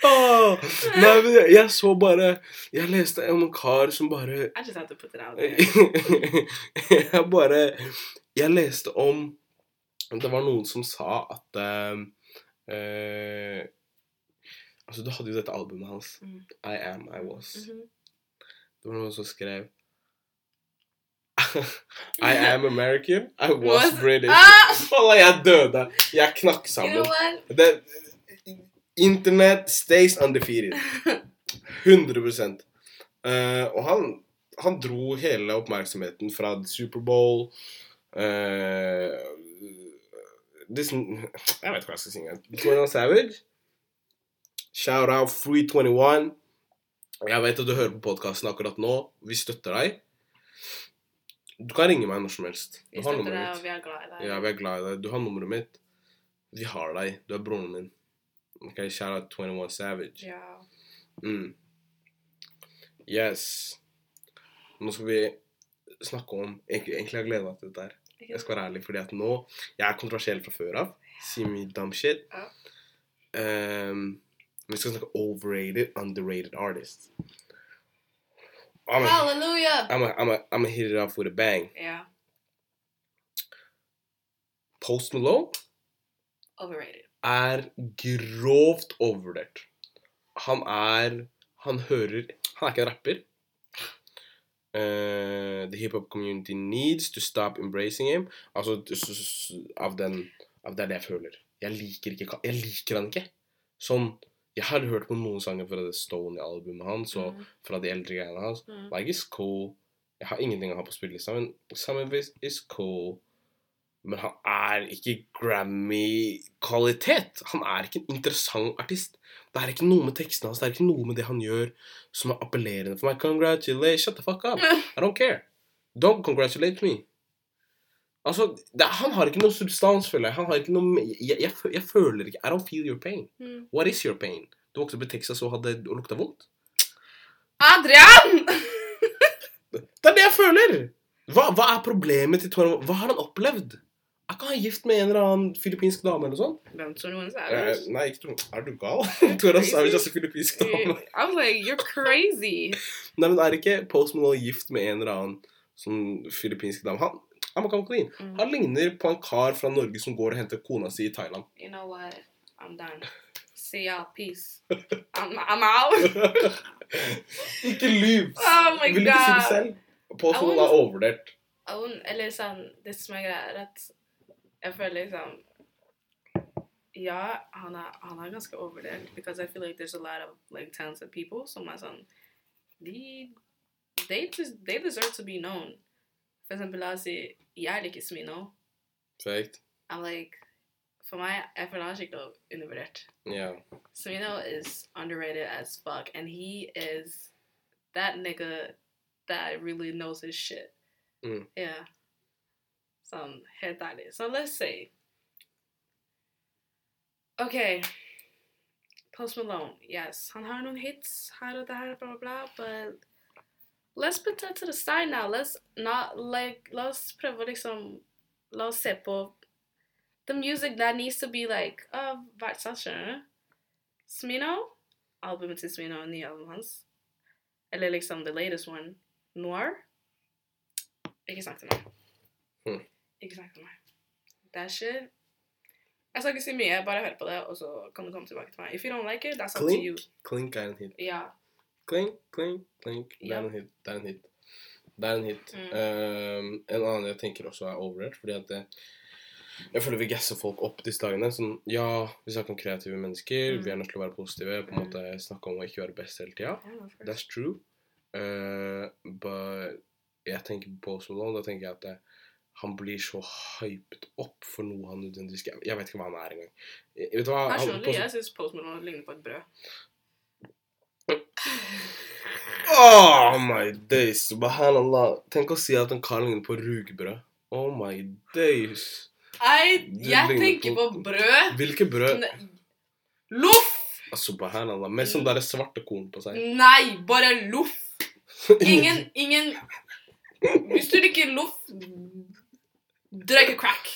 S1: Åh, nei, men jeg, jeg så bare Jeg leste om en kar som bare
S2: I just have to put it out.
S1: Jeg bare Jeg leste om Det var noen som sa at uh, uh, Altså, du hadde jo dette albumet hans.
S2: Mm.
S1: I Am, I Was.
S2: Mhm.
S1: Det var noen som skrev I am American. I was? British.
S2: Ah!
S1: Wallah, jeg døde. Jeg knakk sammen.
S2: know what?
S1: Internet stays undefeated. 100 uh, Og han, han dro hele oppmerksomheten fra Superbowl uh, Jeg vet ikke hva jeg skal synge. 21 Savage. Shout out Free 21. Jeg vet at du hører på podkasten akkurat nå. Vi støtter deg. Du kan ringe meg når som helst. Du
S2: Vi
S1: har nummeret
S2: deg,
S1: mitt.
S2: og vi er glad i deg.
S1: Ja, vi er glad i deg. Du har nummeret mitt. Vi har deg. Du er broren min. Ok, shout out 21 Savage.
S2: Ja.
S1: Mm. Yes. Nå skal vi snakke om Egentlig, egentlig har jeg gleda meg til dette her. Jeg skal være ærlig, fordi at nå Jeg er kontroversiell fra før av. Si mye dumb shit.
S2: Ja.
S1: Um, vi skal snakke overrated, underrated artists. I'm a,
S2: Halleluja!
S1: I'm a, I'm a, I'm gonna hit it off with a bang.
S2: Yeah.
S1: Post Malone
S2: Overrated.
S1: er grovt overvurdert. Han er Han hører Han er ikke en rapper. Uh, the hip-hop community needs to stop embracing him. Altså av den Av det jeg føler. Jeg liker ikke Jeg liker han ikke. Sånn Jeg har hørt på noen sanger fra det Stony-albumet hans og
S2: Mm.
S1: fra de eldre greiene hans.
S2: Mm.
S1: Like is cool. Jeg har ingenting å ha på spillelista, men Summer is cool. Men han er ikke Grammy-kvalitet. Han er ikke en interessant artist. Det er ikke noe med tekstene hans, det er ikke noe med det han gjør som er appellerende for meg. Congratulate, shut the fuck up. I don't care. Don't congratulate me. Altså, det, Han har ikke noe substans, føler jeg. Han har ikke noe jeg, jeg, jeg føler ikke I don't feel your pain.
S2: Mm.
S1: What is your pain? Du vokste opp i Texas og hadde og lukta vondt?
S2: Adrian!
S1: Det er det jeg føler! Hva, hva er problemet til Toran? Hva har han opplevd? Er ikke han gift med en eller annen filippinsk dame eller
S2: sånn?
S1: Eh, nei, ikke. Er du gal? Tora Savage er filippinsk dame.
S2: I'm like, you're crazy.
S1: Nei, men er ikke Post Malone gift med en eller annen sånn filippinsk dame? Han, I'm a come clean.
S2: Mm.
S1: han ligner på en kar fra Norge som går og henter kona si i Thailand.
S2: You know what? I'm done. See y'all. Peace. I'm, I'm out.
S1: ikke lyv!
S2: Oh
S1: Vil du ikke si det selv? Påstå er overvurdert.
S2: Eller sånn, det som er greia, er at jeg føler liksom Ja, han er, han er ganske overvurdert. Because I feel like there's a lot of like talented people som er sånn De they, they deserve to be known. For eksempel, la oss si jeg liker Smino.
S1: Fakt.
S2: I'm like For meg, jeg føler han er skikkelig undervurdert.
S1: Ja.
S2: Smino is underrated as fuck, and he is that nigga that really knows his shit.
S1: Mm.
S2: Yeah. Sånn helt ærlig. So let's see. Okay. Post Malone, yes. Han har noen hits her og der, blah, blah, but let's put that to the side now. Let's not like let's prøve liksom La oss se på the music that needs to be like uh, verdsatt, skjønner du? Smino, albumet til Smino, nye albumet hans, eller liksom the latest one, Noir. Ikke snakk til meg.
S1: Hmm.
S2: Ikke snakk til meg. That shit. Jeg skal ikke si mye, bare hør på det, og så kan du komme tilbake til meg. If you don't like it, that's up to you.
S1: Klink. Er en hit.
S2: Ja.
S1: Klink, klink, klink. Det er en hit. Det er en hit. Det er en hit.
S2: Mm.
S1: Um, en annen jeg tenker også er overrated, fordi at det, jeg føler vi gasser folk opp disse dagene. Sånn, ja, vi snakker om kreative mennesker,
S2: Mm.
S1: vi er nødt til å være positive, på en
S2: Mm.
S1: måte snakke om å ikke være best hele tida.
S2: Yeah.
S1: That's true. Uh, but jeg tenker på Post Malone, da tenker jeg at det, han blir så hypet opp for noe han nødvendigvis Jeg vet ikke hva han er engang. Eh,
S2: Personlig, jeg syns Post Malone ligner på et brød.
S1: Oh my days, subhanallah. Tenk å si at en kar ligner på rugbrød. Oh my days.
S2: Nei, jeg tenker på
S1: på-
S2: brød.
S1: Hvilke brød?
S2: Loff!
S1: Subhanallah. Med sånn derre svarte korn på seg.
S2: Nei, bare loff. Ingen, ingen Hvis du liker loff, du røyker crack.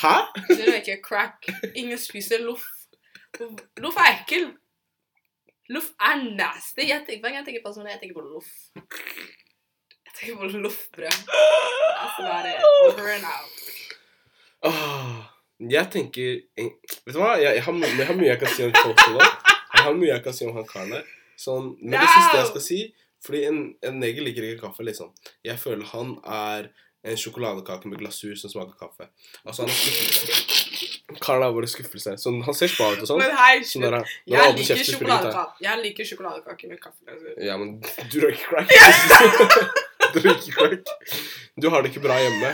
S1: Hæ?
S2: Du røyker crack. Ingen spiser loff. Loff er ekkel. Loff er nasty. Jeg tenker, hver gang jeg tenker på sånn, jeg tenker på loff. Jeg tenker på loffbrød. Altså, det er over and out.
S1: Ah, jeg tenker Vet du hva? Jeg, jeg, har, jeg har mye jeg kan si om Post Jeg har mye jeg kan si om han karen der. Sånn, men det siste jeg skal si Fordi en, en neger liker ikke kaffe, liksom. Jeg føler han er en sjokoladekake med glasur som smaker kaffe. Altså, han er Karen er bare skuffelse. Så han ser spa ut og sånn.
S2: Men hei,
S1: Sånn der, når
S2: jeg liker
S1: kjefter.
S2: Jeg liker sjokoladekake med kaffe.
S1: Ja, men du røyker crack. du røyker crack. Du har det ikke bra hjemme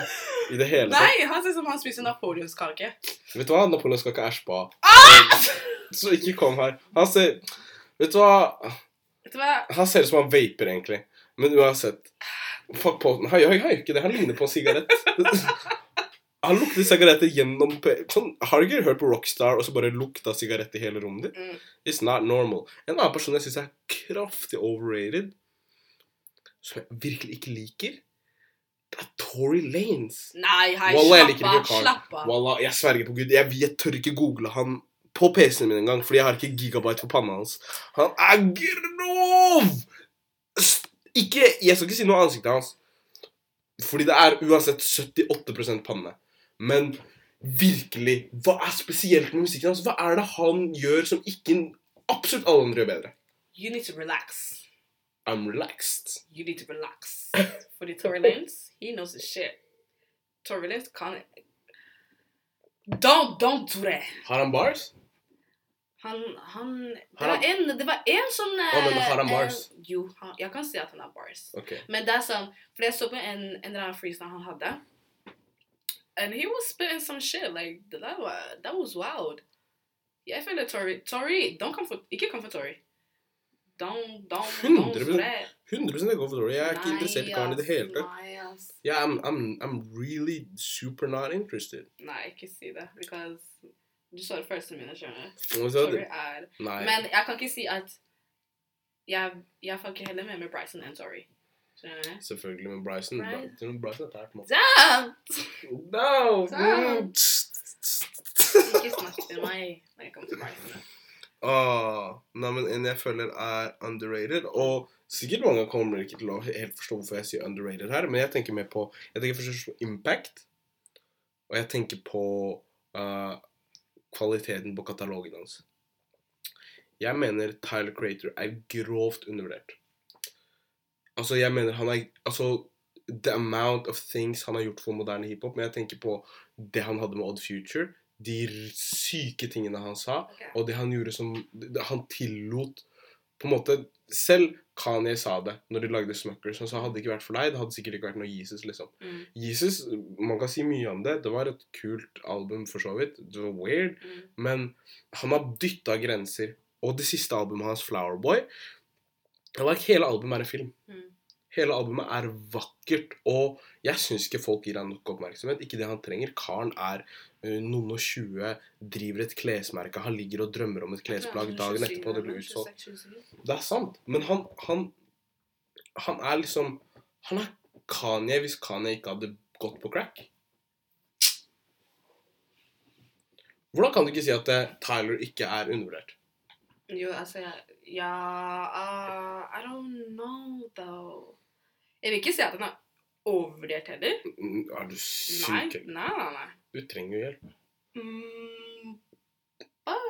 S1: i det hele tatt.
S2: Nei, han ser ut som han spiser napoleonskake.
S1: Vet du hva? Napoleonskake er spa.
S2: Ah!
S1: Så ikke kom her. Han ser Vet du hva?
S2: Vet du hva?
S1: Han ser ut som han vaper, egentlig. Men uansett Fuck på Han Hei, hei, gjør ikke det. Han ligner på en sigarett. Han lukter sigaretter gjennom sånn, Har du ikke hørt på Rockstar og så bare lukta sigarett i hele rommet ditt?
S2: Mm.
S1: It's not normal. En annen person jeg syns er kraftig overrated, som jeg virkelig ikke liker, det er Tory Lanes.
S2: Nei, hei,
S1: Wallah,
S2: slapp
S1: liker
S2: av. Slapp av.
S1: Wallah, jeg sverger på Gud. Jeg, jeg tør ikke google han på PC-en min engang, fordi jeg har ikke gigabyte for panna hans. Han er grov! Ikke, Jeg skal ikke si noe om ansiktet hans, fordi det er uansett 78% panne. Men virkelig, hva er spesielt med musikken hans? Hva er det han gjør som ikke absolutt alle andre gjør bedre?
S2: You need to relax.
S1: I'm relaxed.
S2: You need to relax. Fordi Tory Lanez, he knows his shit. Tory Lanez kan Don't, don't do that.
S1: Har han bars?
S2: Han, han Det var en, det var en sånn
S1: oh, men har han
S2: eh,
S1: bars?
S2: eh, Jo, han, jeg kan si at han har bars.
S1: Okay.
S2: Men det er sånn For jeg så på en, en eller annen freestyle han hadde. And he was spitting some shit. Like, that was, that was wild. Jeg føler Tory Tory, don't come for, ikke kom for Tory. Don't, don't, don't
S1: 100%.
S2: spread.
S1: 100 jeg går for Tory. Jeg er ikke interessert i karen i det hele tatt.
S2: Nei, ass.
S1: Yeah, I'm, I'm, I'm really super not interested.
S2: Nei, ikke si det. Because du så det første mine, skjønner du.
S1: Og så-
S2: Tory er
S1: Nei.
S2: Men jeg kan ikke si at jeg, jeg fucker heller med med Bryson enn Tory.
S1: Selvfølgelig med Bryson. Bryson, Bryson er tært, mann.
S2: Damn!
S1: No! Mm.
S2: Ikke snakk til meg når jeg kommer til Bryson.
S1: Ah, nei, men en jeg føler er underrated, og sikkert mange kommer ikke til å helt forstå hvorfor jeg sier underrated her, men jeg tenker mer på Jeg tenker først på impact, og jeg tenker på uh, kvaliteten på katalogen hans. Jeg mener Tyler Creator er grovt undervurdert. Altså, jeg mener han er Altså, the amount of things han har gjort for moderne hiphop, men jeg tenker på det han hadde med Odd Future, de syke tingene han sa,
S2: okay.
S1: og det han gjorde som Han tillot på en måte Selv Kanye sa det når de lagde Smuckers. Han sa hadde det ikke vært for deg, det hadde sikkert ikke vært noe Jesus, liksom.
S2: Mm,
S1: Jesus, man kan si mye om det. Det var et kult album, for så vidt. Det var weird.
S2: mm.
S1: Men han har dytta grenser. Og det siste albumet hans, Flowerboy like, Hele albumet er en film.
S2: Mm.
S1: Hele albumet er vakkert, og jeg syns ikke folk gir han nok oppmerksomhet. Ikke det han trenger. Karen er uh, noen og tjue, driver et klesmerke. Han ligger og drømmer om et klesplagg dagen etterpå det blir utsolgt. Det er sant, men han, han Han er liksom Han er Kanye hvis Kanye ikke hadde gått på crack. Hvordan kan du ikke si at eh, Tyler ikke er undervurdert?
S2: Jo, altså jeg, Ja uh, I don't know, though. Jeg vil ikke si at den er overvurdert heller.
S1: Mm, Er du syk?
S2: nei, nei. nei.
S1: Du trenger jo hjelp.
S2: Mm, but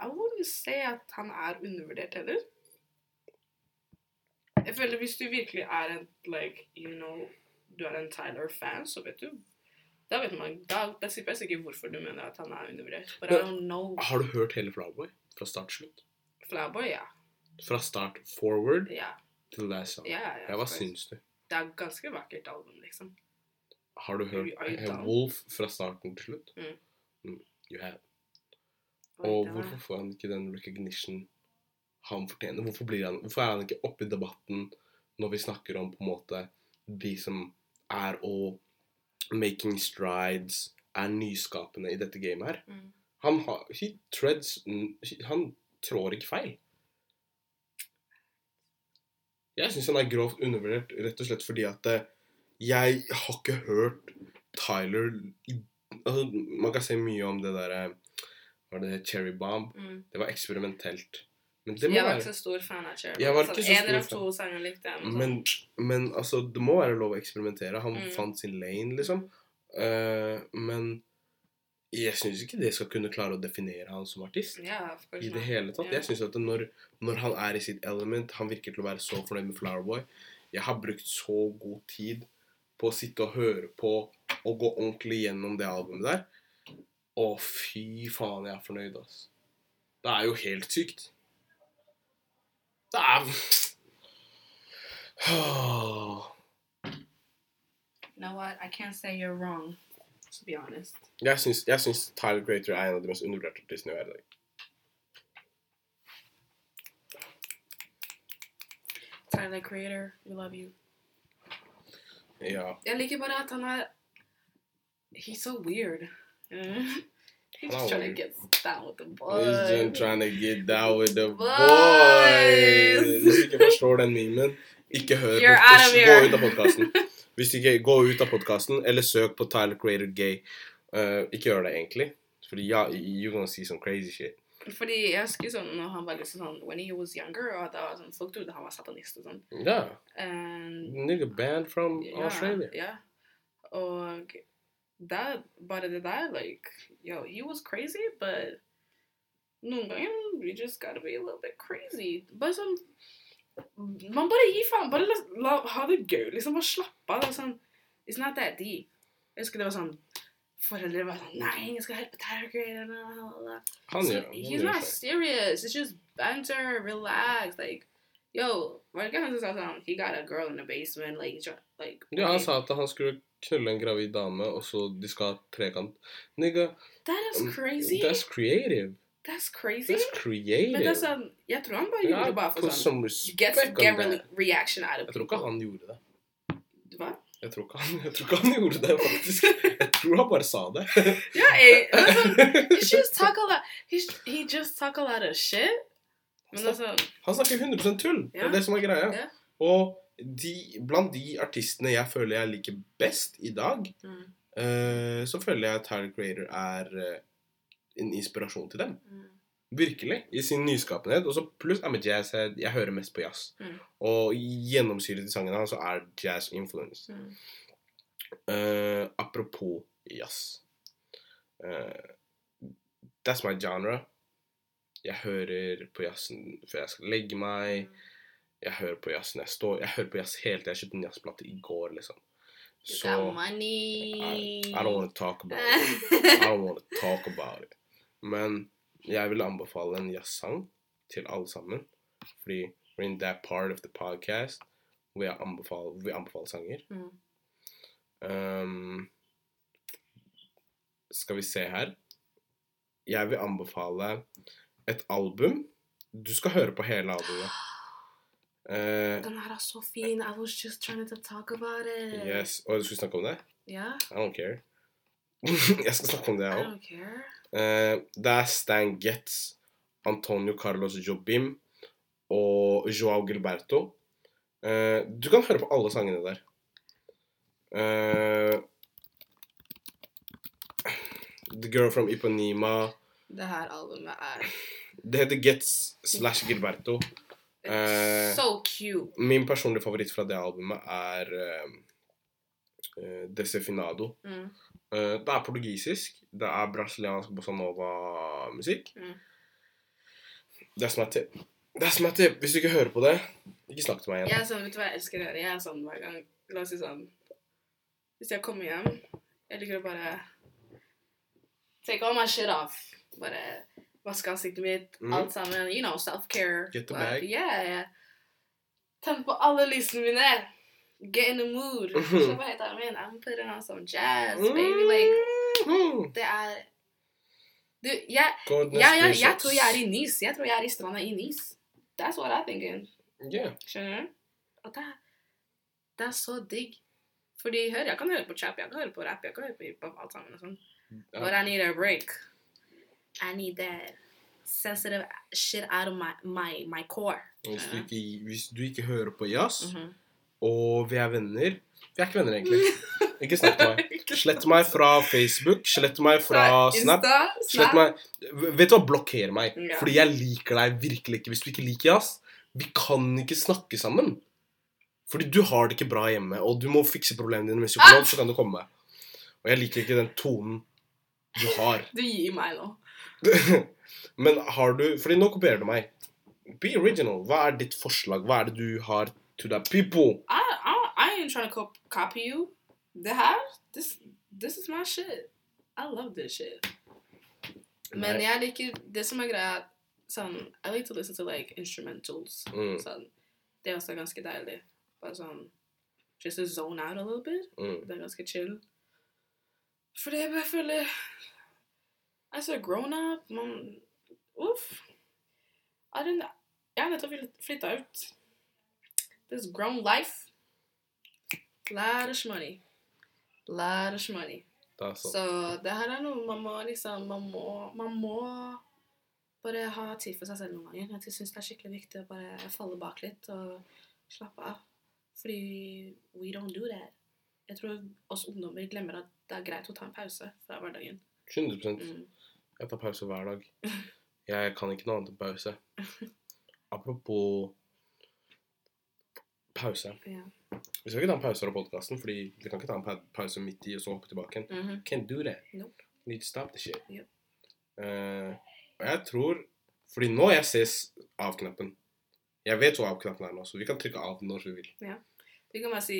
S2: I wouldn't say at han er undervurdert heller. Jeg føler hvis du virkelig er en like, you know, du er en Tyler-fan, så vet du Da vet man, da, da jeg sikkert hvorfor du mener at han er undervurdert. But I don't know.
S1: Har du hørt hele Flowboy Fra start til slutt?
S2: Flowerboy, ja.
S1: Fra start forward
S2: Ja,
S1: til last song.
S2: ja, ja,
S1: Ja, hva syns du?
S2: Det er ganske vakkert album, liksom.
S1: Har du hørt
S2: down?
S1: Wolf fra starten til slutt?
S2: Mm.
S1: Mm, you have. Og
S2: det
S1: hvorfor får han ikke den recognition han fortjener? Hvorfor, blir han, hvorfor er han ikke oppe i debatten når vi snakker om på en måte de som er og making strides, er nyskapende i dette gamet her?
S2: Mm.
S1: Han har He treads Han trår ikke feil. Jeg syns han er grovt undervurdert rett og slett fordi at eh, jeg har ikke hørt Tyler altså, Man kan si mye om det derre Var det Cherry Bomb?
S2: Mm.
S1: Det var eksperimentelt. Men det må
S2: Jeg var
S1: være
S2: ikke så stor fan av Cherry. Bomb,
S1: ikke
S2: så
S1: så
S2: En eller to sanger likte jeg.
S1: men, men altså, det må være lov å eksperimentere. Han
S2: Mm.
S1: fant sin lane, liksom. Uh, men jeg syns ikke det skal kunne klare å definere han som artist.
S2: Ja,
S1: I det hele tatt.
S2: Ja.
S1: Jeg synes at når, når han er i sitt element Han virker til å være så fornøyd med Flowerboy. Jeg har brukt så god tid på å sitte og høre på og gå ordentlig gjennom det albumet der. Å, fy faen, jeg er fornøyd, ass. Det er jo helt sykt. Det er.
S2: You know what? I can't say you're wrong, to be honest.
S1: Jeg syns, jeg syns Tyler Creator er en av de mest undervurderte artistene i verden.
S2: Tyler Creator, we love you.
S1: Ja.
S2: Jeg liker bare at han er He's so weird. Mm. He's just trying to get down with the
S1: He's
S2: boys.
S1: just trying to get down with the
S2: Boys.
S1: Hvis du ikke forstår den memen, ikke hør
S2: You're
S1: på
S2: out of
S1: Gå ut av podkasten. Hvis ikke Gå ut av podkasten, eller søk på Tyler Creator Gay. Uh, ikke gjør det, egentlig. Fordi ja, you're gonna see some crazy shit.
S2: Fordi jeg husker sånn når han var liksom sånn When he was younger, og da sånn, folk trodde han var satanist og sånn.
S1: Ja.
S2: Yeah.
S1: Nigga banned from
S2: yeah,
S1: Australia.
S2: Ja. Og da bare det der, like, yo, he was crazy, but noen ganger, you just gotta be a little bit crazy. Bare sånn, Man bare gir faen. Bare la, la, ha det gøy. Liksom Bare slappe av. Sånn, It's not that deep. Jeg husker det var sånn Foreldre var sånn Nei, jeg skal hjelpe Tiger.
S1: Han gjør,
S2: he's not serious. It's just banter, relax. Like, yo, var det ikke han som sa sånn He got a girl in the basement. Like, like
S1: Ja, han sa at han skulle knulle en gravid dame, og så de skal ha trekant. Nigga,
S2: That is crazy.
S1: that's creative.
S2: That's crazy.
S1: That's creative.
S2: Men det er sånn Jeg tror han bare gjorde det bare for sånn Get, get re reaction out of
S1: Jeg tror ikke han gjorde det.
S2: Hva?
S1: Jeg tror han, jeg tror ikke han gjorde det, faktisk. Jeg tror han bare sa det.
S2: Ja, jeg, sånn, he just talk a lot he, he just talk a lot of shit. Men det er sånn
S1: Han snakker 100% tull. Det er det som er greia.
S2: Yeah.
S1: Og de, blant de artistene jeg føler jeg liker best i dag,
S2: mm,
S1: uh, så føler jeg Tyler Creator er eh, en inspirasjon til dem.
S2: mm,
S1: Virkelig. I sin nyskapenhet. Og så pluss I'm a jazzhead. Jeg hører mest på jazz.
S2: Mm.
S1: Og gjennomsyret i sangene hans så er jazz influence.
S2: mm.
S1: Uh, apropos jazz. Uh, that's my genre. Jeg hører på jazzen før jeg skal legge meg. Jeg hører på jazz når jeg står Jeg hører på jazz helt til jeg kjøpte en jazzplate i går, liksom.
S2: You
S1: Så
S2: got money.
S1: I, I don't want to talk about it. I don't want to talk about it. Men jeg vil anbefale en jazzsang til alle sammen. Fordi we're in that part of the podcast hvor jeg anbefaler, hvor anbefaler sanger.
S2: Mm.
S1: Um, skal vi se her. Jeg vil anbefale et album. Du skal høre på hele albumet. Uh,
S2: Den her er så fin. I was just trying to talk about it.
S1: yes. Og du skulle snakke om det?
S2: Yeah.
S1: I don't care. jeg skal snakke om det, jeg òg.
S2: Uh.
S1: Eh, det er Stan Getz, Antonio Carlos Jobim og Joao Gilberto. Uh, du kan høre på alle sangene der. Uh, The Girl from Ipanema.
S2: Det her albumet er
S1: Det heter Getz slash Gilberto. Uh,
S2: so cute.
S1: Min personlige favoritt fra det albumet er Desefinado.
S2: Mm.
S1: Eh, det er portugisisk. Det er brasiliansk bossa nova-musikk.
S2: Mm.
S1: Det er som er tip. Det som tip. Hvis du ikke hører på det, ikke snakk til meg igjen.
S2: Jeg er sånn, vet du hva jeg elsker å gjøre? Jeg er sånn hver gang La oss si sånn Hvis jeg kommer hjem, jeg liker å bare Take all my shit off. Bare vaske ansiktet mitt,
S1: Mm.
S2: alt sammen. You know, self-care.
S1: Get the bag.
S2: Yeah, yeah. Tenn på alle lysene mine. Get in the mood. Så det? I'm putting on some jazz, baby. Like,
S1: Mhm.
S2: det er Du, jeg,
S1: Goodness
S2: jeg, jeg, jeg tror jeg er i Nis. Jeg tror jeg er i stranda i Nis. That's what I'm thinking.
S1: Yeah.
S2: Skjønner du? Og det, det er så digg. Fordi hør, jeg kan høre på trap, jeg kan høre på rap, jeg kan høre på hiphop, alt sammen og sånn. But I need a break. I need that sensitive shit out of my, my, my core.
S1: Hvis du, ikke, hvis du ikke hører på jazz,
S2: Mhm.
S1: Og vi er venner Vi er ikke venner, egentlig. Ikke snakk til meg. Slett meg fra Facebook. Slett meg fra Snap. Slett meg Vet du hva? Blokker meg. Fordi jeg liker deg virkelig ikke. Hvis du ikke liker jazz, vi kan ikke snakke sammen. Fordi du har det ikke bra hjemme, og du må fikse problemene dine med psykolog, så kan du komme. Og jeg liker ikke den tonen du har.
S2: Du gir meg nå.
S1: Men har du Fordi nå kopierer du meg. Be original. Hva er ditt forslag? Hva er det du har to the people?
S2: I, I, I ain't trying to cop copy you. The her, this, this is my shit. I love this shit. Men
S1: Nei.
S2: jeg liker Det som er greia sånn, I like to listen to like instrumentals.
S1: Mm,
S2: Sånn, det er også ganske deilig. Bare sånn Just to zone out a little bit.
S1: mm.
S2: Det er ganske chill. Fordi jeg bare føler Jeg er så grown up. Man Uff. Jeg har nettopp flytta ut. This grown life. Lot of money. Lot of money.
S1: Det.
S2: Så det her er noe man må liksom Man må, man må bare ha tid for seg selv noen ganger. Jeg syns det er skikkelig viktig å bare falle bak litt og slappe av. Fordi we don't do that. Jeg tror oss ungdommer glemmer at det er greit å ta en pause fra hverdagen.
S1: 100
S2: Mm.
S1: Jeg tar pause hver dag. Jeg kan ikke noe annet enn pause. Apropos pause.
S2: Ja.
S1: Vi skal ikke ta en pause fra podkasten, fordi vi kan ikke ta en pa- pause midt i og så hoppe tilbake igjen.
S2: -hmm.
S1: Can't do that.
S2: Nope.
S1: Need to stop the shit. og Jeg tror fordi nå jeg ses avknappen jeg vet hva av-knappen er nå, så vi kan trykke av når vi vil.
S2: Vi kan bare si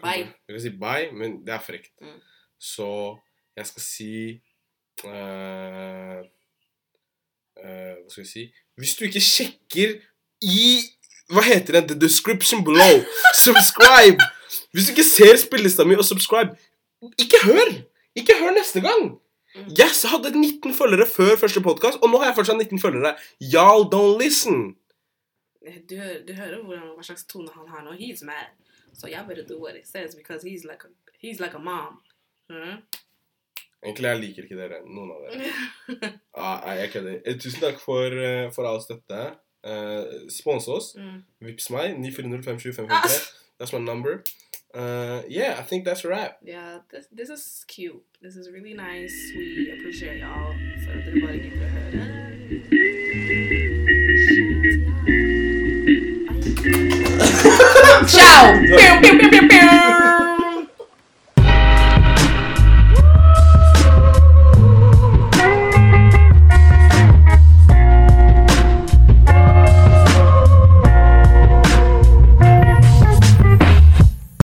S2: bye.
S1: Vi kan si bye, men det er frekt.
S2: Mm.
S1: Så jeg skal si uh, uh, Hva skal vi si Hvis du ikke sjekker i Hva heter den? The description below. Subscribe! Hvis du ikke ser spillelista mi og subscribe, ikke hør! Ikke hør neste gang! Yes, jeg hadde 19 følgere før første podkast, og nå har jeg fortsatt 19 følgere. Y'all don't listen.
S2: Du, du hører hvordan, hva slags tone han har nå. He's mad. So y'all better do what it says because he's like a, he's like a mom. Mm.
S1: Egentlig jeg liker ikke dere, noen av dere. Ah, jeg kødder. Eh, Tusen takk for, eh, for all støtte. Uh, Spons oss.
S2: Mm.
S1: Vips meg. 94052553. That's my number. Uh, yeah, I think that's a wrap.
S2: Yeah, this, this is cute. This is really nice. We appreciate y'all for dere bare gidder å høre. Ciao! Pew, pew, pew,